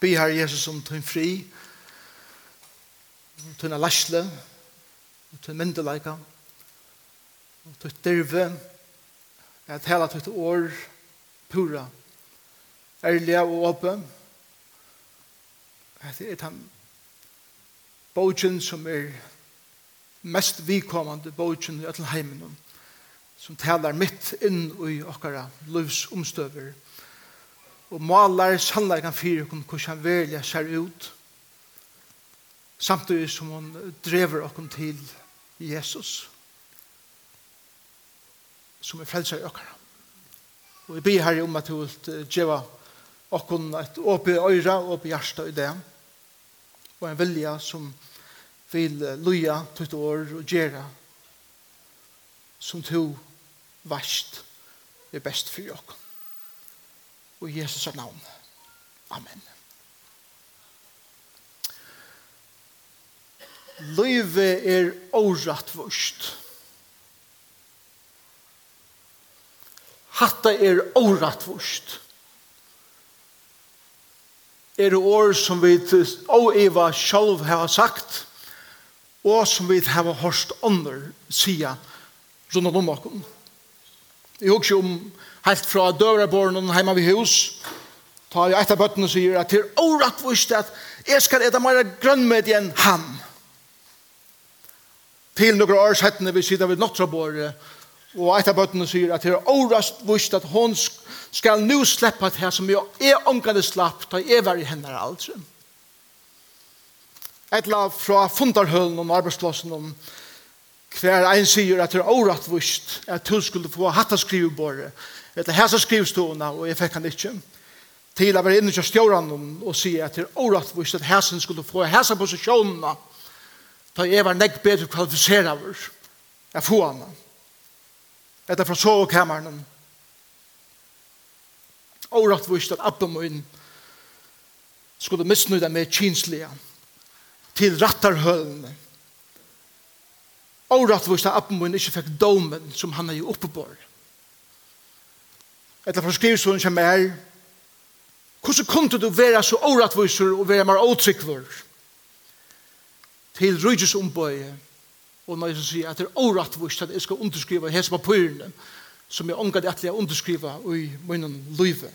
Be her Jesus om tøyn fri, tøyna lasle, tøyn myndeleika, tøyt dirve, at hela tøyt år pura, ærlige og åpen, at det er den bogen som er mest vikommande bogen i ætlen heimen, som talar mitt inn i okkara livsomstøver, og og malar sannleikan fyrir hvordan han velja ser ut samtidig som hon drever okkur til Jesus som er frelser i okkara. Og vi ber her om at du vil djeva okkur et åpe øyra og åpe hjärsta i det og en vilja som vil loja tutt år og gjera som to vast er best for okkur og i Jesus navn. Amen. Løyve er årettvørst. Hatta er årettvørst. Er det år som vi og Eva selv har sagt, og som vi har hørt ånder sida rundt om åkken. Jeg husker om helt fra døvreborgen og hjemme ved hus, ta jeg etter bøttene og sier at det er årettvist at jeg skal ete mer grønnmøte enn ham. Til noen år settene vi sitter ved Notraborg, og etter bøttene sier at det er årettvist at hun skal nå slippe det her som jeg er omgående slapp, da jeg var i henne aldri. Et la fra fundarhølen og arbeidsplassen om hver ein sier at det er årettvist at hun skulle få hatt av skrivebordet etter hæsa skrivstående og jeg fikk han ikke til å være inne til stjåren og si at det er årettvist at hæsen skulle få hæsa posisjonene da jeg var nekk bedre kvalifiseret over jeg få han etter fra sovekammeren årettvist at abba min skulle misnøyde med kinslige til rattarhølene årettvist at appen min ikke fikk domen som han er jo oppe på. Etter for skrivsvonen som er, hvordan kunne du være så årettviser og være mer åtrykkvår til rydges ombøye og når jeg sier at det er årettviser at jeg skal underskrive hese papyrene som jeg omgav at jeg underskrive i munnen livet.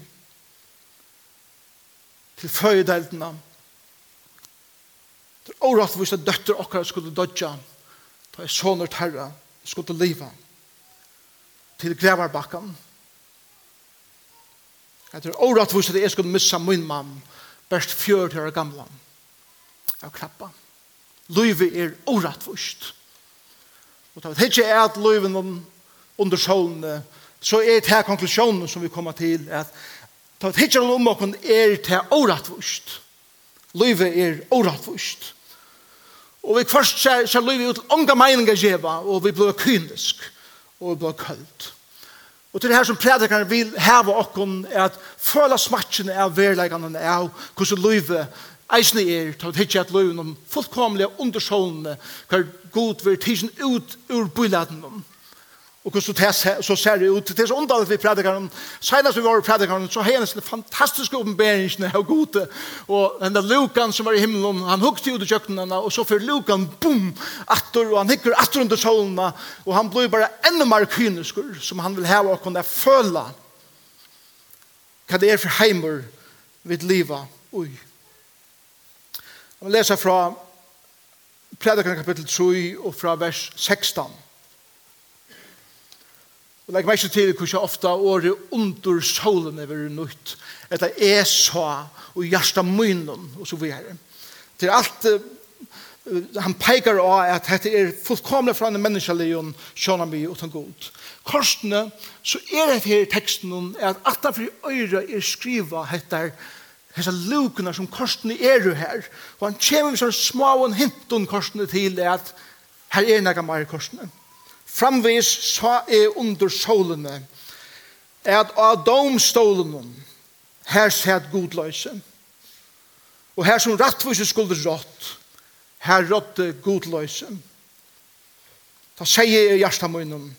Til føyedeltene, det er årettviser at døtter okkar skulle dødja ta i sånert herre, skulle liva, til grevarbakken. Jeg tror året at jeg skulle missa min mann, best fjør til å gamla, av krabba. Løyve er året Og det er ikke at løyven under solen, så er det her konklusjonen som vi kommer til, at det er ikke er om åkken er til året Løyve er året Og vi først ser, ser livet ut til unga meininger djeva, og vi blir kynisk, og vi blir kølt. Og til det her som predikaren vil heve okkon, er at føla smatsjene av verleggene av hvordan livet eisne er, til å hitje at livet om fullkomlige undersålene, hver god vil tidsjen ut ur byladen om. Og hvordan det så ser det ut. Det er så omdalet vi predikar om. Senast vi var i prædikar om, så har jeg nesten fantastiske oppenberingene av gode. Og den der Lukan som var i himmelen, han hukte ut i kjøkkenene, og så fyrir Lukan, boom, atter, og han hikker atter under solene, og han blir bare enda mer kyniskur, som han vil hava og kunne føle hva det er for heimer vid liva. Oi. Jeg vil lese fra prædikar kapittel 3 og fra vers 16. Og legg meg ikke til hvordan ofte året under solen er vært nødt. Etter er så og hjertet munnen og så videre. Til alt uh, han peikar av at dette er fullkomlig fra en menneskelion sjåna mi uten god. Korsene så er det her i teksten at at det for øyre er skriva etter hessa lukene som korsene er jo her. Og han kommer med sånne små og hinton korsene til at her er nekka mer korsene. Framvis sa er under solene, at av domstolen, her sett godløse, og her som rattvise skulle rått, her råtte godløse. Da sier jeg hjertet munnen,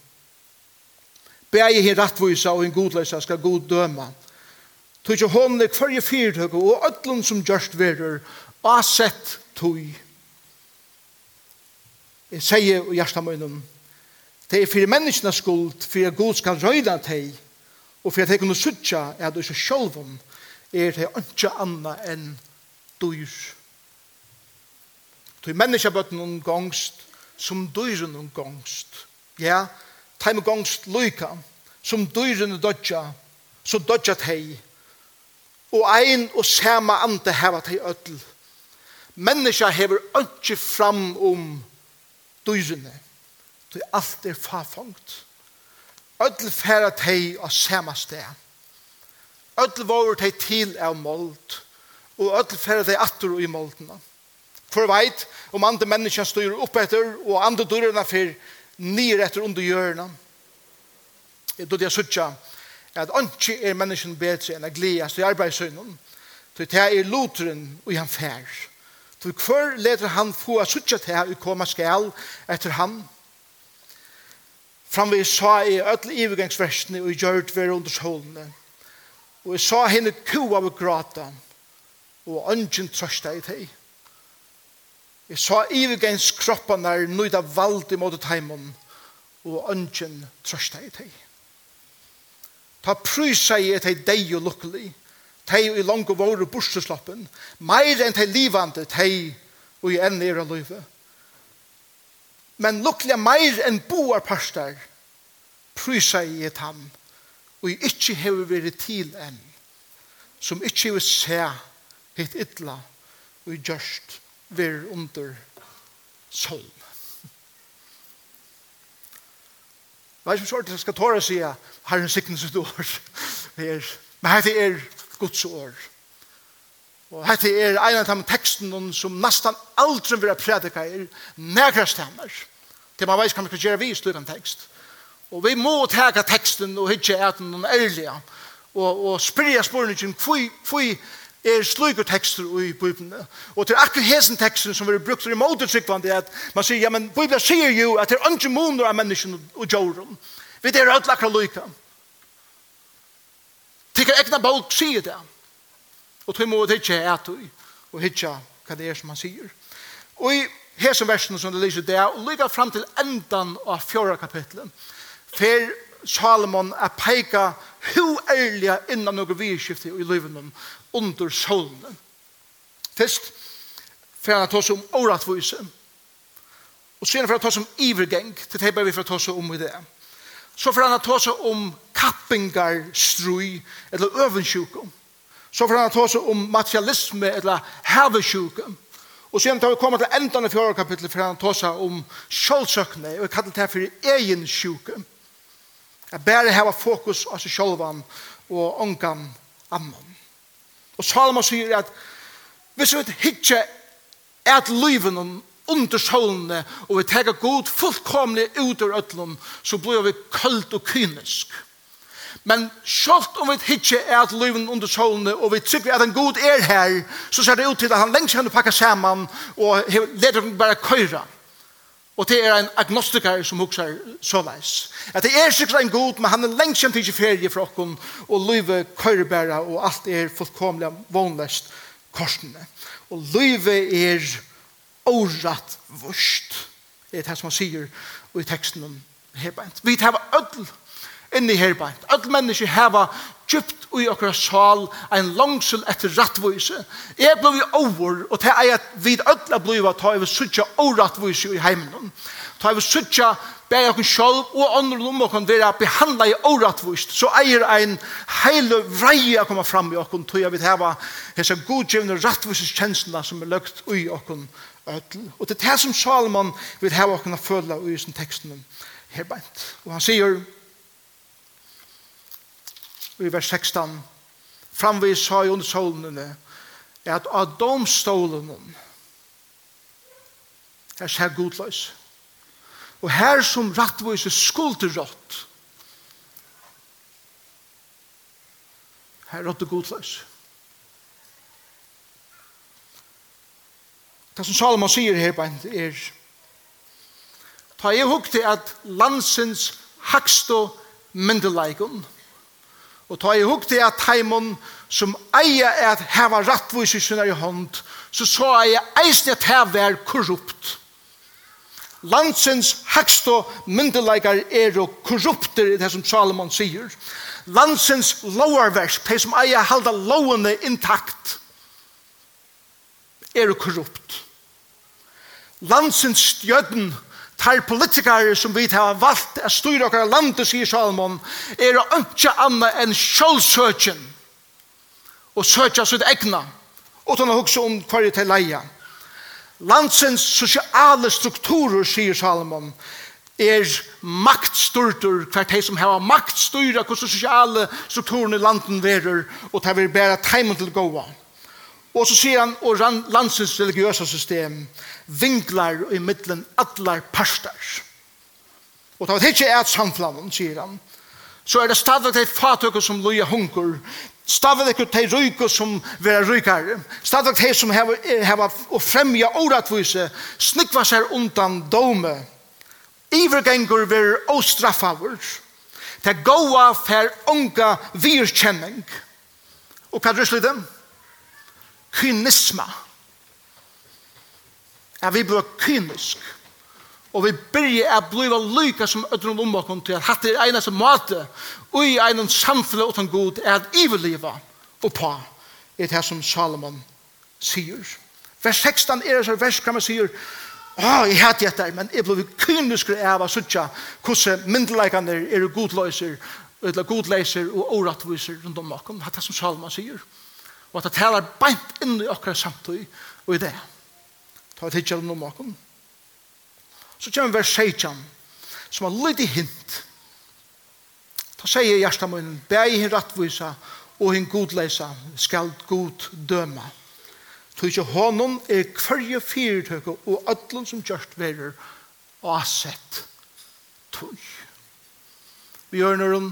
Begge hin rattvisa og hin godløsa skal god døma. Tog ikke hånden i hverje fyrtøk og ødlun som gjørst verur, asett tog. Jeg sier i hjertet munnen, Det er for menneskene skuld, for at Gud skal røyde deg, og for at jeg kunne sutja at du ikke sjolvom er det ikke annet enn dyr. Du menneskebøtten noen gongst, som dyren noen gongst. Ja, teim gongst lyka, som dyren dødja, så dødja teg, og ein og sama ande heva teg ötl. Menneska hever ikke fram om dyrene. Ja er alt er farfangt. Ødel færa teg av samme sted. Ødel våre teg til av målt, og ødel færa teg atter i måltene. For veit, om andre mennesker styrer opp etter, og andre dørene fyr nir etter under hjørna. Jeg dødde jeg suttja, at ikke er mennesken bedre enn å gledes i arbeidsøgnen, så det er loteren og han fær. Så hver leder han få suttja til å komme skal etter han, og vi sa i öll ivergangsversene og gjørt vera under solene. Og jeg sa henne kua av grata og ønsken trøsta i teg. Jeg sa ivergangskroppen er nøyda valg i måte teimen og ønsken trøsta i teg. Ta prysa i teg deg og lukkelig. Teg i lang og våre borseslappen. Meir enn teg livande teg og i enn er av livet men lukkliga meir enn boar parstar, prysa i et ham, og i ikkje hever veri til enn, som ikkje hever se hitt idla, og i gjørst ver under solm. Hva er som sort skal tåre sier, har en siktens ut år. Men dette er Guds år. Og dette er en av de tekstene som nesten aldri vil ha predika er nægra stemmer til man vet kan man gjøre vi i slutten tekst. Og vi må tega teksten og hitje eten noen ærlige og, og spyrja spørningen hvor er slugur tekster i Bibelen. Og til akkur hesen teksten som vi har brukt i motetryggvande er at man sier, ja, men Bibelen sier jo at det er andre måneder av menneskene og jorden. Vi er alt akkur lyka. Tikkar egna bók sier det. Og tog må det ikke er at og hitja hva det er som han sier. Og i hesen versen som det lyser det, og lykker fram til endan av fjorda kapitlet, fer Salomon er peika hu ærlige innan noen virkskifte i livet under solen. Først, for han tar seg om åretvise, og sen for han tar seg om ivergeng, til det vi for han tar seg om i det. Så for han tar seg om kappingarstrui, eller øvensjukum. Så for han tar seg om materialisme, eller havesjukum. Og sen tar vi kommet til endan av fjorda kapitlet for han tar seg om sjålsøkene og jeg kallar det her for egen sjuke. Jeg bare heva fokus av seg sjålvan og ongan amman. Og Salomon sier at hvis vi ikke er at liven under sjålene og vi teker god fullkomlig ut ur øtlom så blir vi kallt og kynisk. Men sjølt om vi ikke er at liven under solene, og vi tykker at en god er her, så ser det ut til at han lengst kan pakker sammen, og leder henne bare køyre. Og det er en agnostiker som hukser såleis. At det er sikkert en god, men han er lengst kjent ikke ferie fra okken, og løyve køyrebæra, og alt er fullkomlig vanløst korsene. Og løyve er året vørst. Det er det som han sier i teksten om Hebent. Vi tar öll inni her beint. Alle mennesker heva djupt ui okra sal ein langsel etter rattvise. Jeg blei vi over, og det er at vi alle blei vi ta over suttja orattvise i heimen. Ta over suttja bei okkur sjálf og andre om okkur vera behandla i orattvist, så eier ein heile vrei a koma fram i okkur, tog jeg vil heva hessa godgjevne kjensla som er løgt ui okkur ödel. Og det er det som Salomon vil heva okkur føla ui sin teksten her beint. Og han sier, i vers 16, framvis sa i under solene, at av domstolen, er seg godløs. Og her som rattvis er skulderått, her rått er godløs. Det som Salomon sier her på en er, ta jeg hukte at landsens hakstå myndelaikon, Og ta i hukte at heimon som eia er at heva rattvis i sinna i hånd, så sa eia eisne at heva er korrupt. Landsens hagstå myndelagar er og korrupter i det som Salomon sier. Landsens lovarvers, de som eia halda lovene intakt, er og korrupt. Landsens stjødden tar politikere som vi har valgt å styre dere landet, sier Salomon, er å ønske annet enn sjølvsøkjen og søkja sitt egna, utan å huske om hva det er leia. Landsens sosiale strukturer, sier Salomon, er maktstyrter hver de som har maktstyrer hvordan sosiale strukturer i landet verer, og det vil bare teimen til gåa. Og så sier han, og landsens religiøse system vinklar i middelen allar parster. Og det var ikke et samflanen, sier han. Så er det stadig de fatøkker som loja hunker, stadig de ryker som vera rykare, stadig de som har heva og fremja åratvise, snikva seg undan dome, ivergengur ver åstraffavur, til goa fer unga virkjenning. Og hva er det kynisme. At vi blir kynisk. Og vi byrja at bliva lyka som ödrun om okkom til at hatt er eina som mate og i eina samfunnet utan god er at iverliva og pa er det som Salomon sier. Vers 16 er det vers kan man sier Åh, jeg hatt dette, men jeg blir kynisk av å sitte hvordan myndelagene er godløyser eller godleser og oratviser rundt om bakom. Det er det som Salomon sier og at det taler beint inn i akkurat samtøy og i det. Ta et hitjar noe okkom. Så kommer vers 16, som har lydig hint. Ta sier hjertet min, beg hin rattvisa og hin godleisa skal god døma. Ta ikke hånden er kvarje fyrtøkke og ødlen som kjørst verer og asett tøy. Vi gjør når hun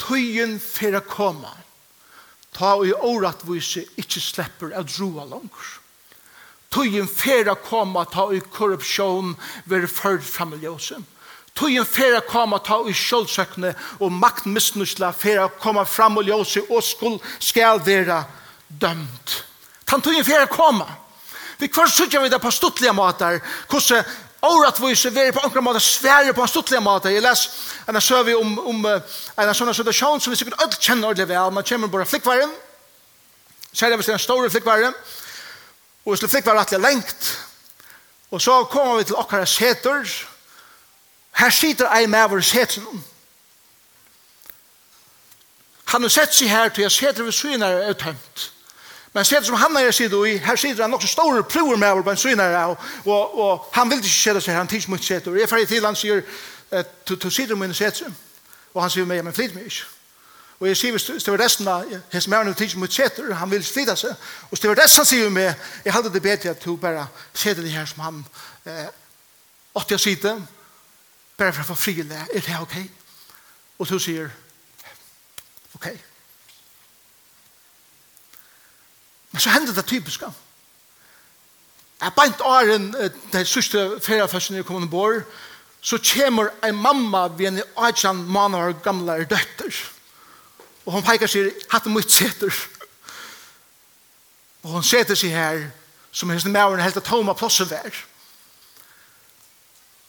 tøyen fyrir å komme ta og i åretvise ikke slipper å droa langer. Tøyen færa koma ta og i korrupsjon være ført fram i ljósen. Tøyen færa koma ta og i kjølsøkne og maktmisnusla færa komme fram i ljøse og skuld skal være dømt. Tan tøyen færa koma. Vi kvar sutja vi det på stuttliga matar, hvordan åretvise være på enkla måte svære på en stuttlig måte. Jeg les en søve om, om en sånn situasjon som vi sikkert alle kjenner ordentlig vel. Man kommer bare flikkværen, det hvis det er en stor flikkværen, og hvis det flikkværen er lengt, og så kommer vi til okkara seter, her sitter ei med vår seter. Han har sett seg her til jeg seter ved synet er tømt. Men stedet som han er sitt i, her sitter han også store prover med over på en synere, og, og, og han vil ikke skjede seg, han tids mot seter. Jeg er ferdig til, han sier, du sitter med en seter, og han sier meg, men flyt meg ikke. Og jeg sier, hvis det var resten av hans mærne tids mot seter, han vil flytta seg, og hvis det var resten sier meg, jeg hadde det bedre at du bare seter det her som han eh, åtte jeg sitter, bare for å få fri det, er det ok? Og du sier, ok, ok, Men så hender det typiska. Jeg beint åren de sørste ferieførsene kom ombord, så kommer en mamma ved en 18 måneder gamle døtter. Og hun peker seg, hatt det mot seter. Og hun seter seg her, som hennes mæren helt tåma plosset vær.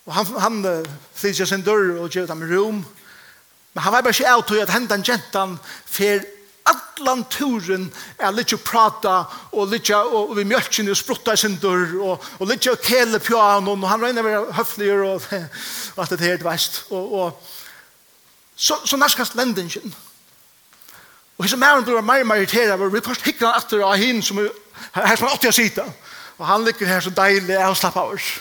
Og han, han flytter sin dør og gjør dem rom. Men han var bare ikke av til at hendan jentan fer allan turen er litt prata og litt og, og vi mjölkjen og sprutta i sin dörr og, og litt og kele piano og han regner med høfligur og, og alt det her veist og, og så, så nærskast lendingen og hans mæren blir mer irriteret og vi først hikker han atter av hin som er her som han 80 sida og han ligger her så deilig og slapp av oss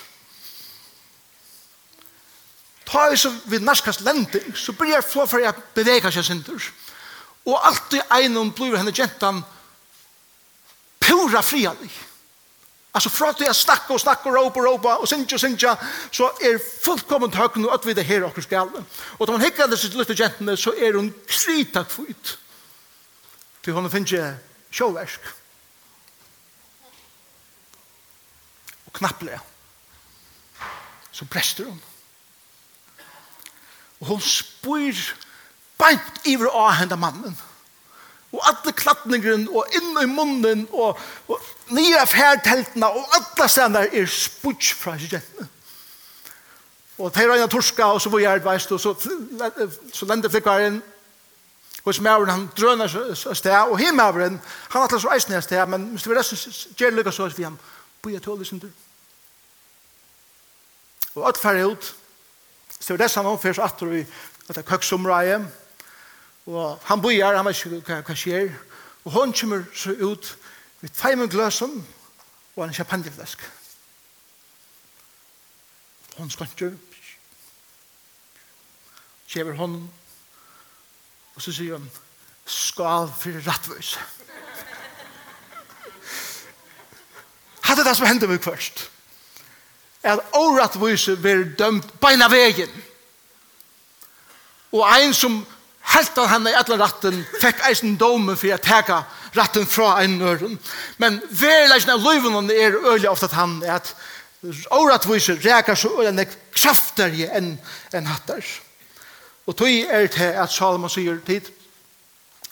Ta i så vid nærskast lending, så blir jeg flå for jeg beveger seg sindur. Og og alt i einom blir henne gentan pura frialig. Altså fra til jeg snakker og snakker, og råper, og råper, og sinja, sinja, så er fullkomment høkken og at vi det her og skal. Og da man hikker disse lytte gentene, så er hun kritak fyrt. Til hun finner ikke sjåversk. Og knapple Så prester hun. Og hun spyr beint iver av henda mannen. Og alle klattningren, og inn i munnen, og, og nye færteltene, og alle stedene er spudg fra jentene. Og det er en torska, og så var jeg, veist, og så, så lente flikkaren, hos mævren, han drøner sted, og him mævren, han atlas så eisen sted, men hvis det var resten, gjerne lykkes så, vi han, boi jeg tål liksom du. Og alt færre ut, så det var resten han omførs atter i at det er køksomreie, og Og han bojar, han vet ikke hva, hva skjer. Og hun kommer så ut med fem gløsen og en champagneflask. Hon skanker. Kjever hun. Og så sier hun, skal for rattvøys. Hadde det som hendte meg først. At årattvøys blir dømt beina vegen. Og en som helt av henne i alle ratten, fikk eisen dome for å teka ratten fra en nøren. Men verleggen av løyven er øyelig ofte at han er at åretviser reker så øyelig nek krafter i enn en hatter. Og tog er til at Salomon sier tid,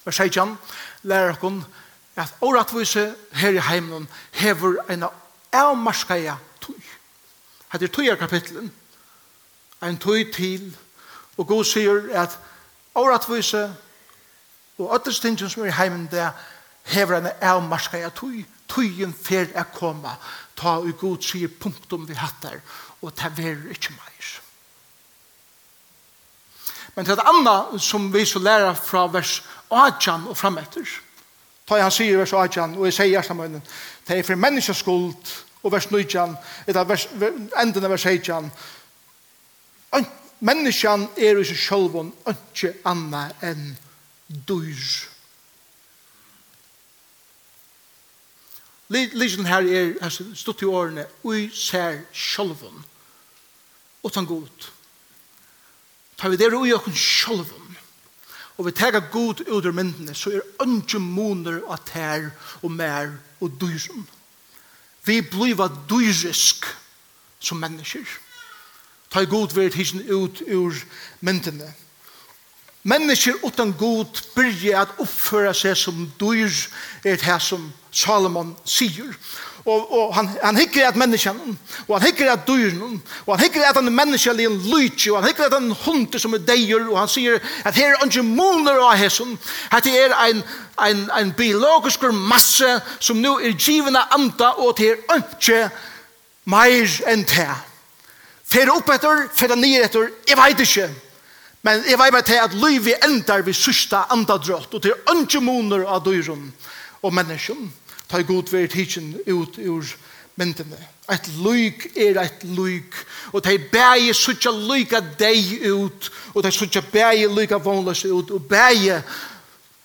vers han, lærer hun at åretvise her i heimen hever en avmarskaja tog. Hette er tog er kapitlen. En tog til, og god sier at åretvise og ødels tingene som er i heimen det hever en avmarska jeg tog tøyen fer er koma. Ta og god sier punktum vi hattar og ta ver ikkje meir. Men til det andre som vi så lærer fra vers 18 og frametter ta han sier vers 18 og jeg sier hjertet munnen det er for menneskes skuld. Og vers 19 etter vers, enden av vers 18 menneskjan er i seg sjølvun ikke anna enn dyr. Lysen her er stått i årene ui ser sjølvun og tan god. Tar vi det ui okken sjølvun og vi tega god ut ur myndene så er ikke moner av tær og mer og dyren. Vi bliva dyrisk som mennesker ta i god verd hisjen ut ur myndene. Mennesker utan god byrje at oppføre seg som dyr er det som Salomon sier. Og, og han, han hikker at menneskene, og han hikker at dyrene, og han hikker at han er menneskelig en lytje, og han hikker at han er hund som er deier, og han sier at her er ikke måler av hessen, at det er en, en, en biologisk masse som nå er givende anta, og det er ikke mer enn det. Fer opp etter, fer ned etter, jeg vet ikke. Men jeg vet bare til at livet endar vi sørste andadrøtt, og til ønske moner av døren og mennesken. Ta god ved tidsen ut ur myndene. Et lyk er et lyk, og de bæger sørste lyk av deg ut, og de sørste bæger lyk av ut, og bæger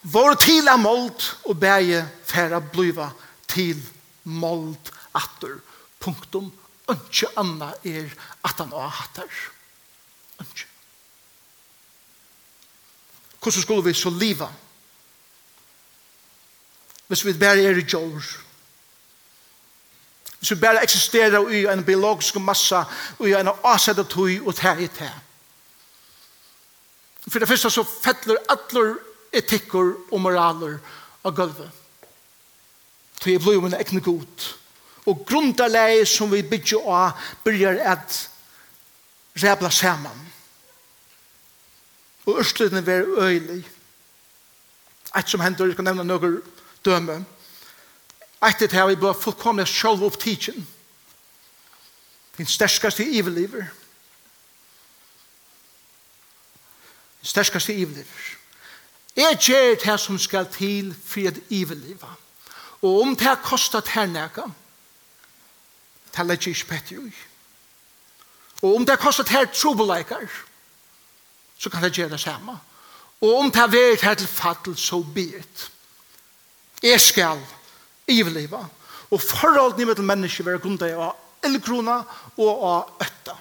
vår til er målt, og bæger færa bliva til målt atter. Punktum ikke anna er at han har hatt her. Ikke. Hvordan skulle vi så liva? Hvis vi bare er i jord. Hvis vi bare eksisterer i en biologisk massa og i en avsettet tøy og tæ i tæ. For det første så fettler alle etikker og moraler av gulvet. Tøy er blod, men det er ikke og grunderleie som vi bygger av byrjar at rebla saman. Og ørslutene være øylig. Et som hender, jeg kan nevne noen døme. Eit det her vi bør fullkomne sjolv opp tidsen. Din sterskaste iveliver. Din sterskaste iveliver. Jeg gjør det som skal til for et iveliver. Og om det har kostet her nærkant, det legger ikke petter ui. Og om det kostet her trobeleikar, så kan det gjøre det samme. Og om det har vært her til fattel, så bit. Jeg skal iveliva. Og forholdet ni med mennesker være grunnet av elgrona og av øtta.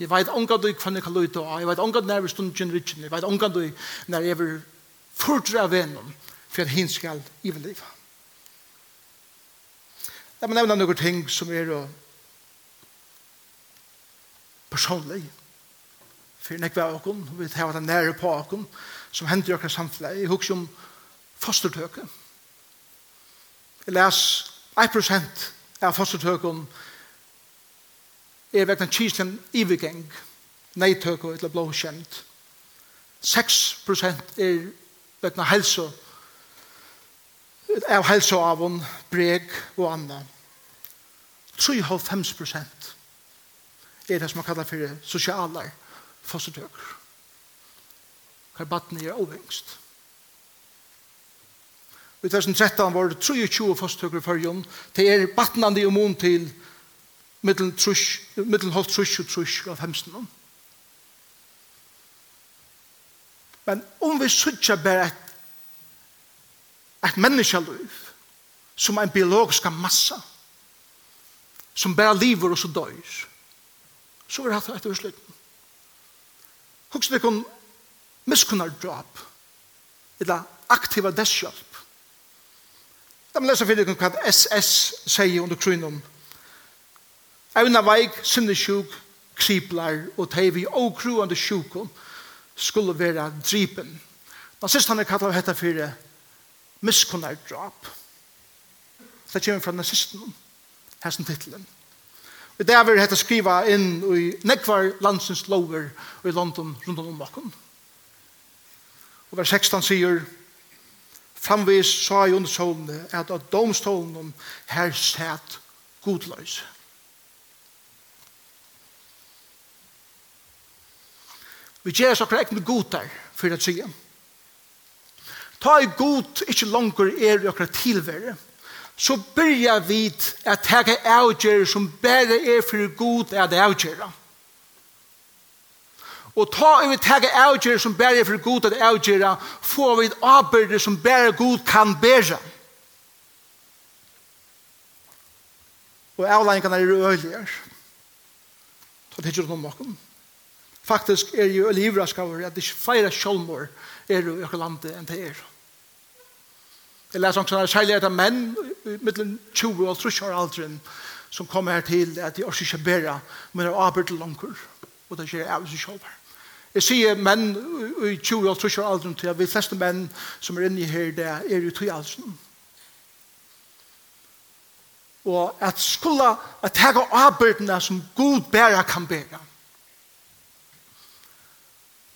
Jeg vet omgå du kvann jeg kan løyte av, jeg vet ångan nær vi stund generation, jeg vet omgå du nær jeg vil fordra av venom, for jeg hinskall iveliva. La meg nevne noen ting som er uh, personlig. For nekve av okken, vi tar det nære på okken, som hender i okker samfunnet. Jeg husker om fostertøket. Jeg les 1% av fostertøken er vekk den kisten ivigeng, neitøket eller blåkjent. 6% er vekk den helse- av en breg og anna. 3,5 prosent er det som man kallar for sosialar fossetøkker. baden er overengst. I 2013 var det 23 fossetøkker i fyrjon. Det er batnande i omon til middelholdt trusk og trusk av hemsen. Men om vi sutja bare et et menneskeliv som en biologisk massa som bare lever og så døys så er det etter slutten Hoks det kon miskunnar drap eller aktiva deshjálp. Da man lesa fyrir hva SS segi under krynum Evna veik, sinnesjuk, kriplar og teivi og kruande sjukon skulle vera dripen. Da sist han er kallar hetta fyrir miskunnar drap. Det kommer fra nazisten, hessen titlen. Og det er vi hette skriva inn i nekvar landsens lover i London rundt om bakken. Og vers 16 sier, framvis sa i undersålene at av domstolen her sett godløs. Vi gjør så krekt med godar, for å sige. Ta i god ikke langer er i akkurat tilvære, så byrja vi at tega avgjere som bare er for god at avgjere. Og ta i vi tega avgjere som bare er for god at avgjere, får vi et avbyrde som bare god kan bære. Og avleggingene er øyeligere. Ta noe om noen. Faktisk er jo livraskavere at det ikke flere sjålmår er jo i akkurat landet enn det er. Jeg leser også særlig etter menn mellom 20 og 30 år alderen som kommer her til at de også ikke bærer men er arbeid til langer. Og det skjer av seg selv Jeg sier menn i 20 og 30 år alderen til at vi fleste menn som er inne her det er i 3 alderen og at skulle at jeg har arbeidene som god bærer kan bære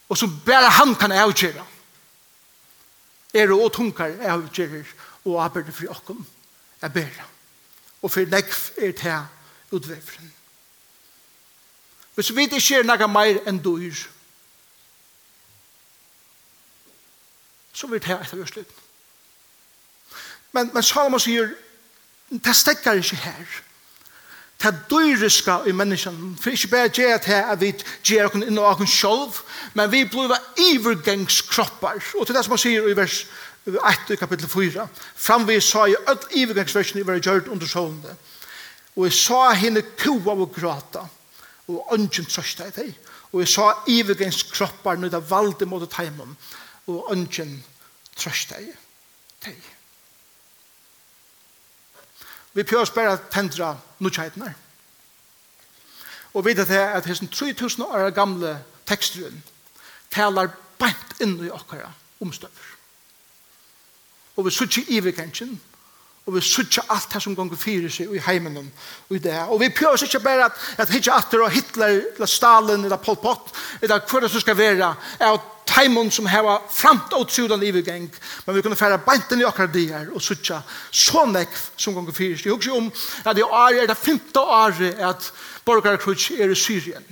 og som bærer han kan avgjøre er og tunkar av avgjerer og arbeid for okkom er bedre. Og for nekv er det utvefren. Hvis vi ikke er noe mer enn dyr, så vil det etter vi slutt. Men, men Salomon sier, det stekker ikke her det dyriska i människan. För inte bara det att här vi ger oss in och oss själv, men vi blir övergångskroppar. Och till det som man säger i vers 1 i kapitel 4. Framvis sa i öll övergångsversen i våra gjörd under sålande. Og jeg sa henne kua og gråta, og ønsken trøsta i deg. Og jeg sa ivergens når det valde mot teimum, og ønsken trøsta i deg. Vi pjøs bare tendra nutjeitene. Og vi vet at hessen 3000 år gamle teksteren talar beint inn i okkara omstøver. Og vi sutjer iverkensjen, og vi sutja alt det som gonger fyrir seg i heimen og i det. Og vi prøver ikke bare at, at hitja atter og Hitler, eller Stalin, eller Pol Pot, eller hva det som skal være, er at taimon som heva framt og tjudan livegeng, men vi kunne færa beinten i akkar dier og sutja så nekv som gong fyrir. Jeg husker om at i år er det femte året at borgarkrutsk er i Syrien.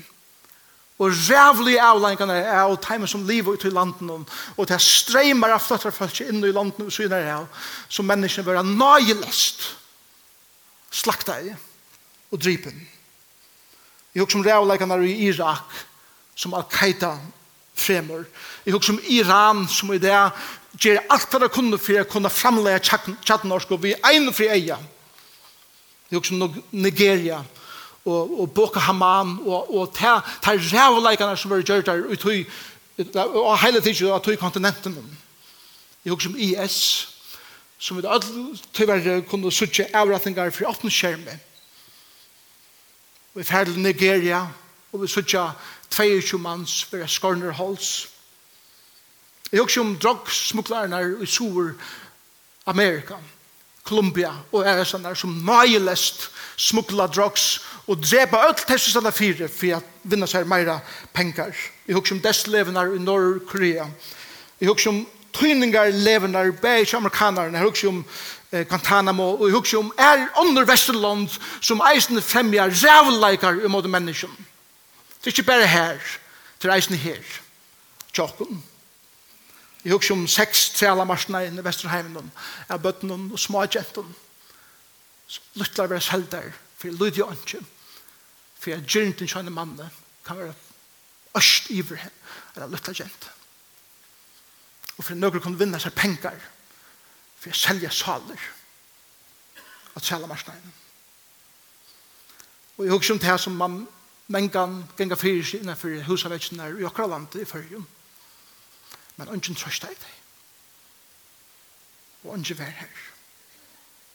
Og rævlig avlengene er av taimen som liv ut i landen og det streymar av flottar folk inn i landen og synar av som menneskene vera nøylest slakta i og drypen. Jeg husker om rævleikene i Irak som Al-Qaida fremur. Jeg husker om Iran, som i det gjør alt hva det kunne for å kunne framleie tjattnorsk, og vi er ene fri eia. Jeg husker om Nigeria, og, og Boko Haman, og, og ta, ta rævleikene som var gjør der, og, tog, og hele tiden av tog kontinenten. Jeg husker om IS, som vi alle tyverre kunne suttje avretninger for åpne skjermen. Vi ferdig Nigeria, og og vi sutja 22 manns vera skorner hals. Jeg husker om drogsmuglerne i Sur Amerika, Kolumbia og er der som nøyelest smukla drogs og drepa öll tessu sanna fyrir for at vinna seg meira pengar. Jeg husker om destlevenar i Norr-Korea. Jeg husker om tøyningar levenar bæg i. Jeg husker om eh, Guantanamo, og jeg husker om er under Vesterland som eisen fremjar rævleikar i imot menneskene. Det er ikke bare her, det er eisen her. Tjokken. Jeg husker om seks trælamarsene i Vesterheimen, av bøttene og små jenten. Luttlar være selv der, for jeg lyder jo ikke. For jeg gjør ikke en kjønne mann, kan være øst iver, eller luttlar jenten. Og for noen kunne vinne seg penger, for jeg selger saler av trælamarsene. Og jeg husker om det her som man mengan genga fyrir sig innanfor husavetsjene i okra landet i fyrjun. Men ungen trøsta i deg. Og ungen vær her.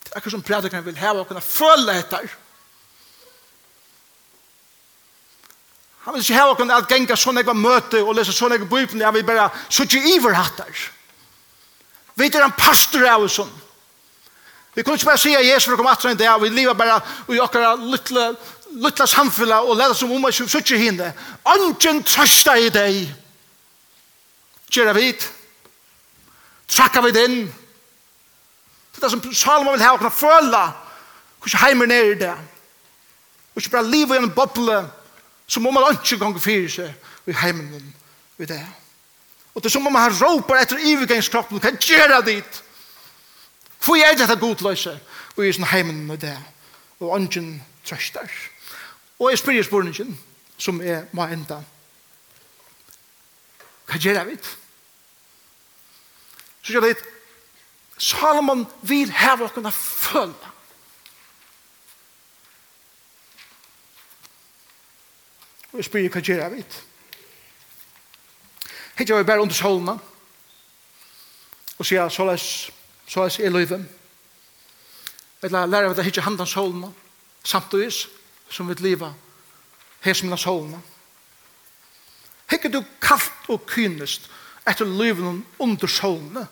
Det er akkur som prædikaren vil heva og kunna føle etter. Han vil ikke heva og kunna at genga sånn jeg var møte og lese sånn jeg var bøypen, jeg vil bare suttje iver hattar. Vi er en pastor av oss sånn. Vi kunne ikke bare si at Jesus vil komme atre en dag, vi lever bare i okkara lytle luttla samfella og leta som om jeg suttje hinne. Ongen trøsta i deg. Gjera vid. Trakka vid inn. Det er som Salomon vil ha og kunne føla hvordan heimer nere i det. Og ikke bare liv i en boble som om man ikke ganger fyre seg i heimen i det. Og det er som om man råper etter ivegangskroppen du kan gjera dit. Hvor er dette godløse? Og i sånn heimen i det. Og ånden trøster. Trøstar. Og jeg spyrir spurningen, som er må enda. Hva gjør jeg vidt? Så gjør det Salomon vil heve å kunne følge. Og jeg spyrir hva gjør jeg vidt? Hitt jeg var bare under solene, og sier, så les, så les er løyven. Jeg lærer av det ikke jeg handan solene, samtidig, som vi leva her som er hålna. Hikker du kallt og kynest etter livet under solene,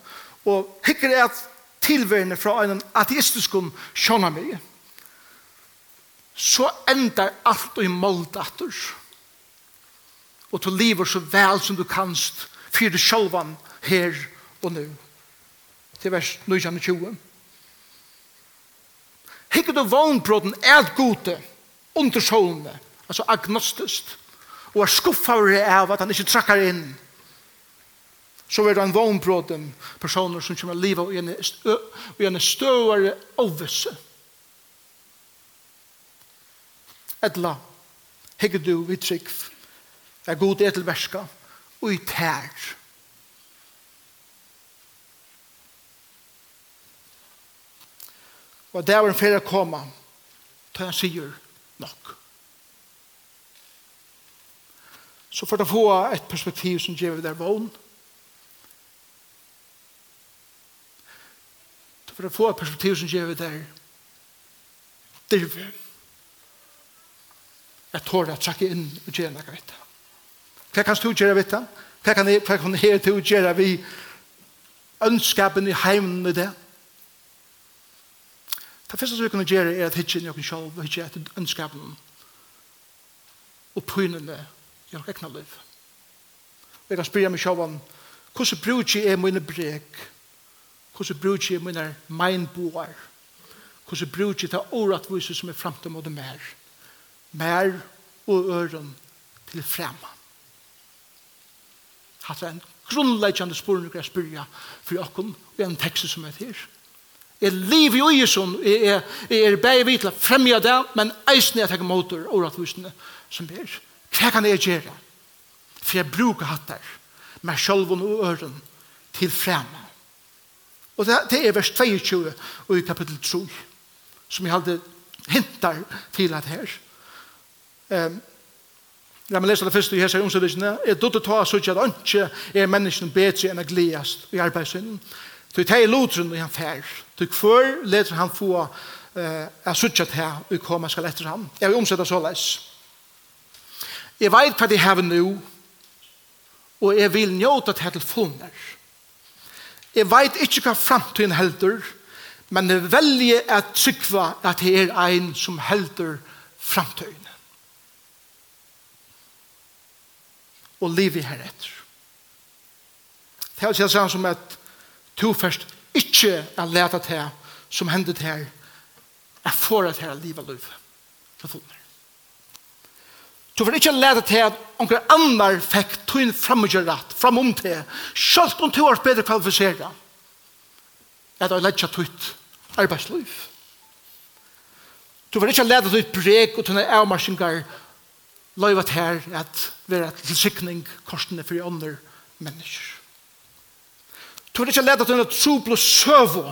og hikker er at tilværende fra en ateistisk sjåna meg, så endar alt i moldatter. Og du lever så vel som du kanst, for du sjølvan her og nu. Til vers 1920. Hikker du vognbrotten er gode, under solene, altså agnostisk, og er skuffet av at han ikke trakker inn, så er det en vognbråden personer som kommer livet og gjerne, og gjerne støvare ovvisse. Etla, hegge du i trygg, er god etelverska, og i tær. Og det er en fyrir koma, til han sier, nok. Så for å få et perspektiv som gjør vi der vågen, for å få et perspektiv som gjør vi der dirve jeg tåler å trekke inn og gjøre noe vitt hva kan du gjøre vitt hva kan jeg hva kan jeg gjøre vi ønskapen i heimen i det Det første som vi kunne gjøre er at hitje inn i oss selv, hitje etter ønskapen og pynene i oss egna liv. Og jeg kan spørre meg selv om hvordan bruker jeg mine brek? Hvordan bruker jeg mine meinboer? Hvordan bruker jeg det åretvise som er fremtid mot mer? Mer og øren til fremme. Hatt en grunnleggende spørsmål jeg spyrja for dere og en tekst som er til her. Jeg lever jo i sånn, jeg er bare vidt til å fremge det, men eisen er at jeg måter åretvisene som er. Hva kan jeg gjøre? For jeg bruker hatt der, med sjølv og øren til fremme. Og det, det er vers 22 og i kapittel 3, som jeg hadde hintar til at her. Um, La meg lese det første i hese omsødvisene. Jeg dødde ta så ikke at ikke er menneskene bedre enn å gledes i arbeidssynden. Så jeg tar i lotren og han færre Du hver leter han få eh, er suttet her, og kommer skal etter ham. Jeg vil omsette så leis. Jeg vet hva de har nå, og jeg vil njøte til telefoner. Jeg vet ikke hva fremtiden helder, men jeg velger at trykva at det er en som helder fremtiden. Og livet her etter. Det er altså sånn som at to først Ikke at leta til som hendet her, er for at her livet og liv til fullner. Du får ikke lete til at onker annar fikk tøyn fremmedgjør rett, framom til, selv om du har bedre kvalifiseret, at du er leta tøyt arbeidsliv. Du får ikke lete til et brek og til en avmarsinger løyvet her at vera til sikning korsene for andre mennesker. Tror det ikke lett at hun er troble søvå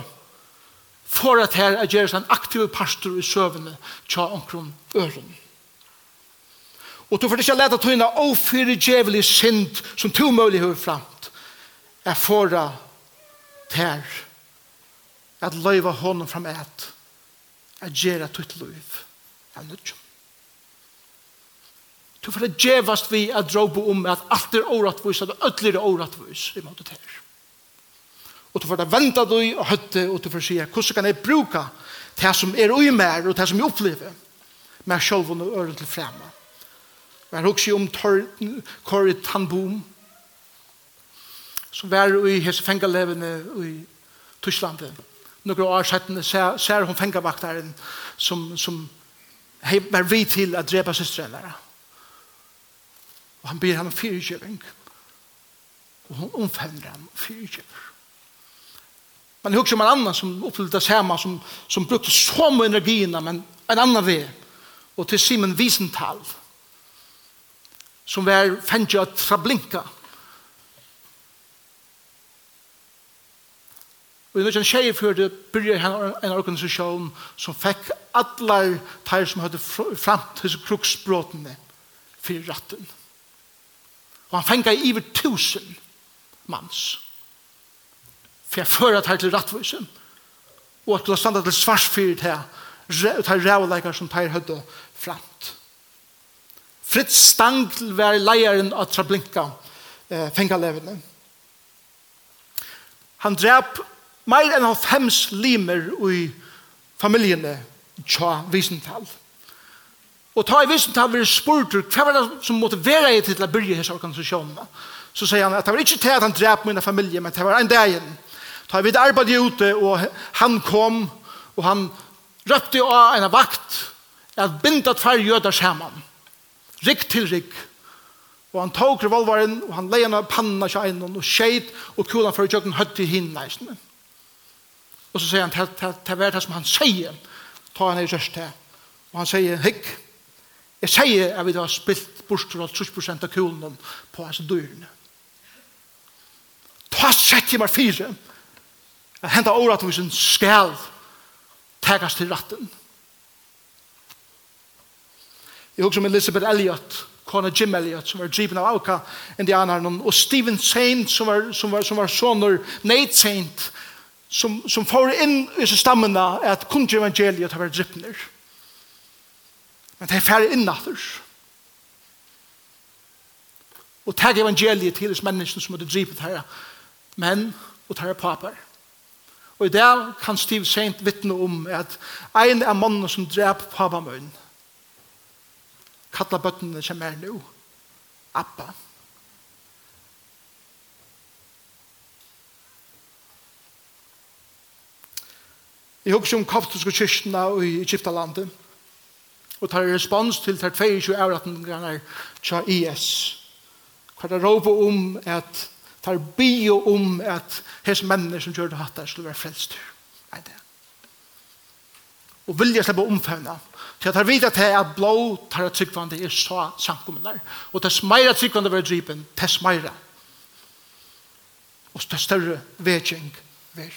for at her er gjerne en aktiv pastor i søvende tja omkron øren. Og du får ikke lett at hun er djevelig synd som to mulig høy framt er fora ter at løyva honom fram et at gjerra tutt løyv av nødgjum. Du får det djevast vi at dråbo om at alt er åratvis at alt er åratvis i måte ter. Og du får det venda du og høtte, og du får sige, hvordan kan jeg bruka det som er ui mer, og det som jeg opplever, med sjølv og øren til fremme. Men jeg husker om Kåre Tannboom, som var i hese fengalevene i Tysklandet. Några år sedan ser hun fengavaktaren som, som var vid til å drepa systrarna. Og han ber henne fyrkjøving. Og hun omfemner ham fyrtjøver. Man husker om en annan som opplevde det samme, som, som brukte så mye energien, men en annan vei. Og til Simon Wiesenthal, som var fengt att Trablinka. Og i nødvendig tjeje før det byrja en organisasjon som fikk alle teir som hadde fram til kruksbråtene for ratten. Og han fengt i over tusen manns for jeg fører det her til rattvisen, og at du har standet til svarsfyrt her, og tar rævleikar som tar høyde framt. Fritz Stangl var leieren av Trablinka, eh, fengalevene. Han drep mer enn av fems limer i familiene tja Wiesenthal. Og ta i Wiesenthal vil spurt hva var det som motiverer i til å byrja hese organisasjonene. Så sier han at det var ikke til at han drep mine familie, men det var en dag igjen Ta vi arbeidde ute, og han kom, og han røpte av en vakt, at binda tvær jøder sammen. Rikk til rikk. Og han tok revolveren, og han leie av panna seg inn, og skjeit, og kulan for kjøkken høtt til hinn. Og så sier han, det var det som han sier, ta han i røst til. Og han sier, hikk, jeg sier at vi har spilt borster av 30% av kulen på hans dyrene. Ta sett i meg fire, henta åratvisen skal tegas til ratten. Jeg husker om Elizabeth Elliot, kona Jim Elliot, som var driven av Alka, indianeren, og Stephen Saint, som var, som var, som var sonur Nate Saint, som, som får inn i stammena at kun evangeliet har vært drippner. Men det er færre innatter. Og tag evangeliet til hos menneskene som hadde drivet herre, menn og herre papar. Og i dag kan Stiv sent vittne om at en av mannen som drep pappa møn kallar bøttene som er nå Abba. Jeg husker om kaptuske kyrkene i Egyptalandet og tar respons til tar 22 avrattningene tja IS. Hva er råpet om at tar bio om at hans mennesker som gjør det hatt der skulle være frelst. Nei, det. Og vilja slippe omfevna. Så jeg tar at jeg er blå, tar jeg tryggvande i så samkommunar. Og tess meira tryggvande var drypen, tess meira. Og tess større vedkjeng ver.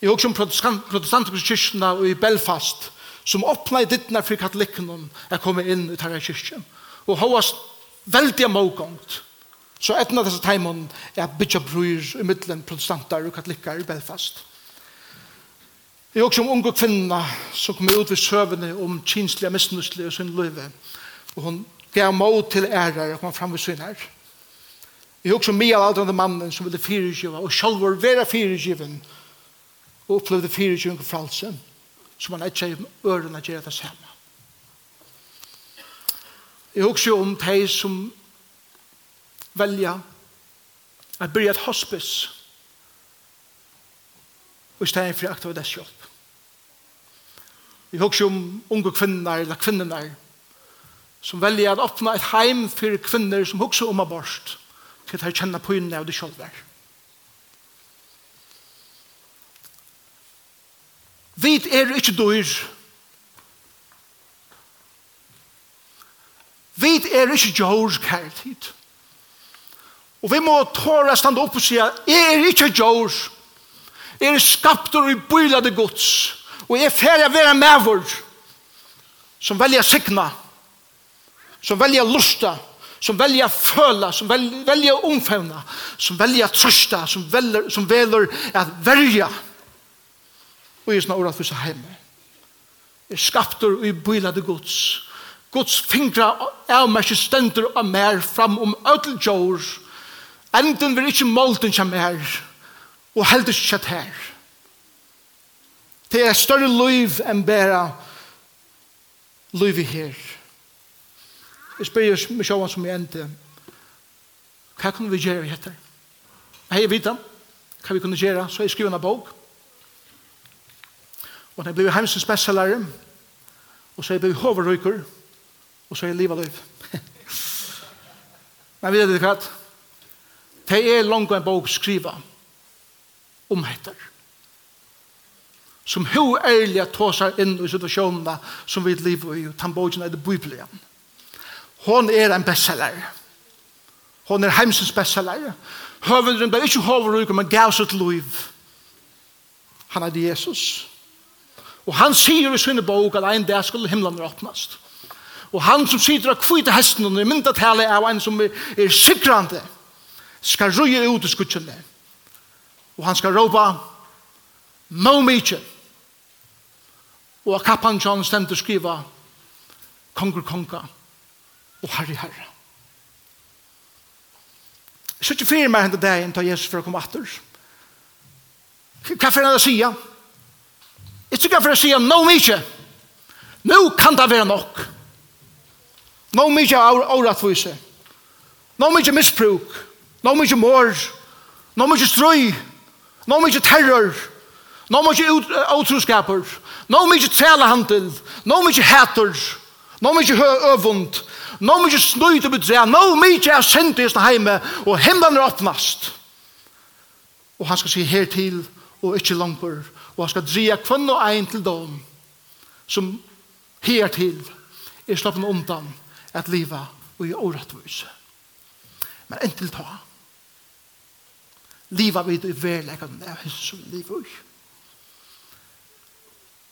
Jeg har også om protestant, protestantiske kyrkene i Belfast, som åpna i dittna for katolikken er kommet inn i tarra kyrkjen. Og hva var veldig mågångt. Så et av disse teimene er bytja bruyr i middelen protestanter og katolikker i Belfast. Jeg er også om unge kvinner som kommer ut ved søvende om kinslige, misnuslige og sin løyve. Og hun gav mål til ærer og kom fram ved sin her. Jeg er også om middelaldrande mannen som ville fyrirgiva og sjálf var vera fyrirgiven og opplevde fyrirgiven og fralsen som han ikke er ørene gjør det samme. Jeg er også om de som velja at byrja et hospice og i stedet for aktiv dess hjelp. Vi husker om unge kvinner eller kvinner som velja at åpna et heim for kvinner som husker om abort til at de kjenner på inne av det selv der. Vi er ikke dyr. Vi er ikke djør kærlighet. Og vi må tåre stande opp og si at jeg er ikke jord, jeg er skapt og bylade gods, og jeg er ferdig å være med vår, som velger å sikna, som velger å lusta, som velger å føle, som velger å omfevne, som velger å trøste, som velger, som velger å verja. Og jeg er sånn ordet for seg hjemme. Jeg er skapt og jeg bylade gods. Gods fingre mer stender og mer fram om ødelgjord, Enden vil ikke målten kjem her, og heldig ikke her. Det er større liv enn bæra liv i her. Jeg spør jo meg sjåan som jeg endte. Hva kunne vi gjøre etter? Jeg har vita hva vi kunne gjøre, så jeg skriver en bok. Og når jeg ble heimsens bestselgere, og så jeg ble hoverrøyker, og så jeg livet liv. Men vi vet ikke hva, Det er langt en bok skriva om heter. Som hur ærlig at tåsar inn i situasjonerna som vi lever i, og tambogen er det Bibelen. Hon er en bestseller. Hon er heimsens bestseller. Høvendren ble ikke hoverruk, men gav sitt liv. Han er Jesus. Og han sier i sinne bok at en dag skulle himmelen åpnast. Og han som sitter av kvite hesten, og i mynda tale en som er, er sikrande. Er skal røye ut i skutsjene. Og han skal råpa, no mykje. Og kappan John stemt å skriva, konger konga, og herre herre. Jeg sier ikke fyrir meg hendt deg enn ta Jesus for å komme atter. Hva fyrir han å sija? Jeg sier ikke han å sija, no mykje. Nå kan det være nok. Nå mykje av åretvise. Nå mykje misbruk. Nå mykje misbruk. Nå må ikke mor. Nå må ikke strøy. Nå må ikke terror. Nå må ikke utroskaper. Nå må ikke trelehandel. Nå må ikke hæter. Nå må ikke øvund. Nå må ikke snøyte bedre. Nå må ikke jeg sende i sin heime. Og himmelen er åpnast. Og han skal si her til og ikke lampor. Og han skal dreie kvann og ein til dem som her til er slappen undan at liva og i åretvise. Men enn til ta liva vi i verleggen av hans liv og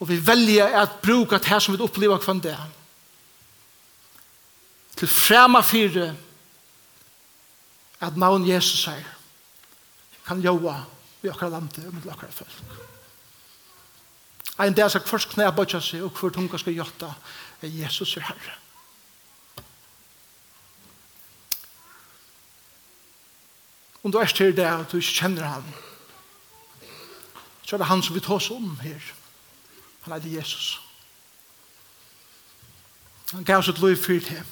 Og vi velger at bruka det her som vi opplever kvann det til frema fire at navn Jesus er kan joa vi akkar lande og med akkar folk. Ein dag skal først knæ bøtja seg og hver tunga skal gjøtta Jesus er herre. Om du er til det at du ikke kjenner han, så er det han som vi tar oss om her. Han er det Jesus. Han gav sitt liv fyrt til.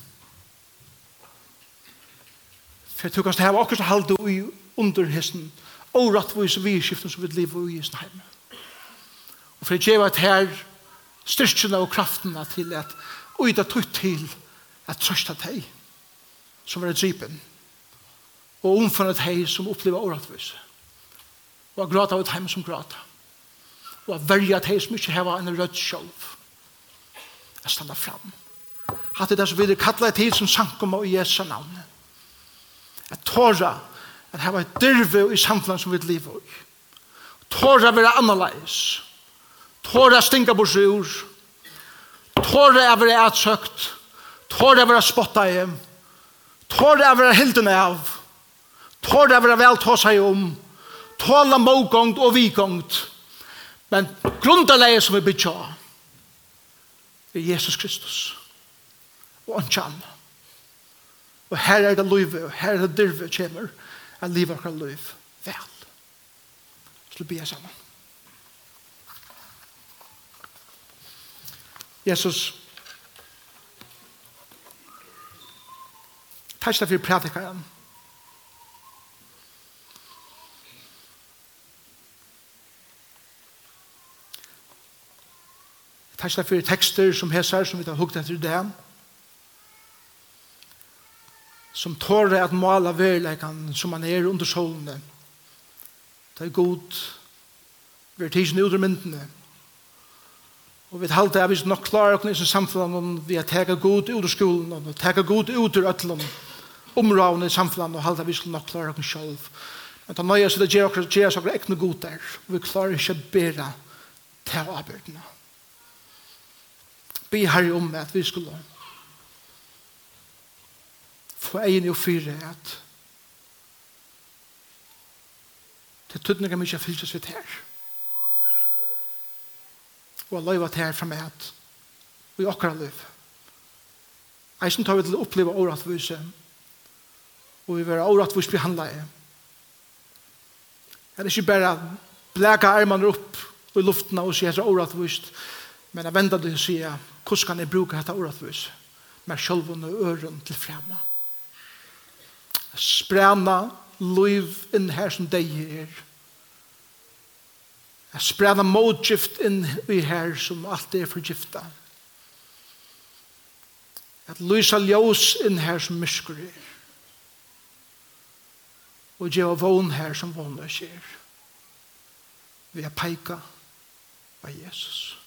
For jeg tror kanskje det her var akkurat halde i underhesten og rettvis og vidskiften som vi lever i sin heim. Og for jeg gjør at her styrkjene og kraftene til at og i det tog til at trøsta deg som var dripen og omfunnet hei som opplever åretvis. Og er glad av et heim som gråta. Og er verja at hei som ikke heva en rødt sjolv. Jeg standa fram. Hatt det som vi kalla et hei som sankum av Jesu navn. Jeg tåra at heva et dyrve i samfunnet som vi lever i. Tåra være annerleis. Tåra stinga på seg ur. Tåra er vera atsøkt. Tåra er vera spotta i. Tåra er vera hilden av. Tåra Tår det vera vel ta seg om. Tåla mågångt og vikångt, Men grunnleie som vi bytja er Jesus Kristus. Og han kjall. Og her er det løyve, og her er det dyrve kjemur. Jeg livet akkurat løyv vel. Så blir jeg sammen. Jesus, takk for prædikaren. Takk Takk for tekster som hesar, som vi har hukt etter det. Som tårer at måla verleikan som man er under solene. Det er god vi er tidsen ut av myndene. Og vi halte at vi nok klarer oss i samfunnet om vi har tega god ut av skolen og tega god ut av øtlen områdene i samfunnet og halte at vi nok klare oss selv. Men da nøye så det gjør oss akkurat ekne god der og vi klarer ikke å bera til arbeidene. Amen be her om at vi skulle få egen og fyre at det tøtt til tøtninger mykje fylses vidt her. Og Allah var her fra meg at vi akkurat liv. Eisen tar vi til å oppleve åretvise og vi var åretvise behandle i. Det er ikke bare blæka armene opp i luften og sier åretvise. Men jeg venter til å si, hvordan kan jeg bruke dette åretvis? Med sjølvene øren til fremme. Sprena liv inn her som deg er. Jeg sprena motgift inn i her som alt er forgiftet. At lysa ljós inn her som myskur er. Og gjeva vogn her som vogn er. Vi er peika av Jesus. Jesus.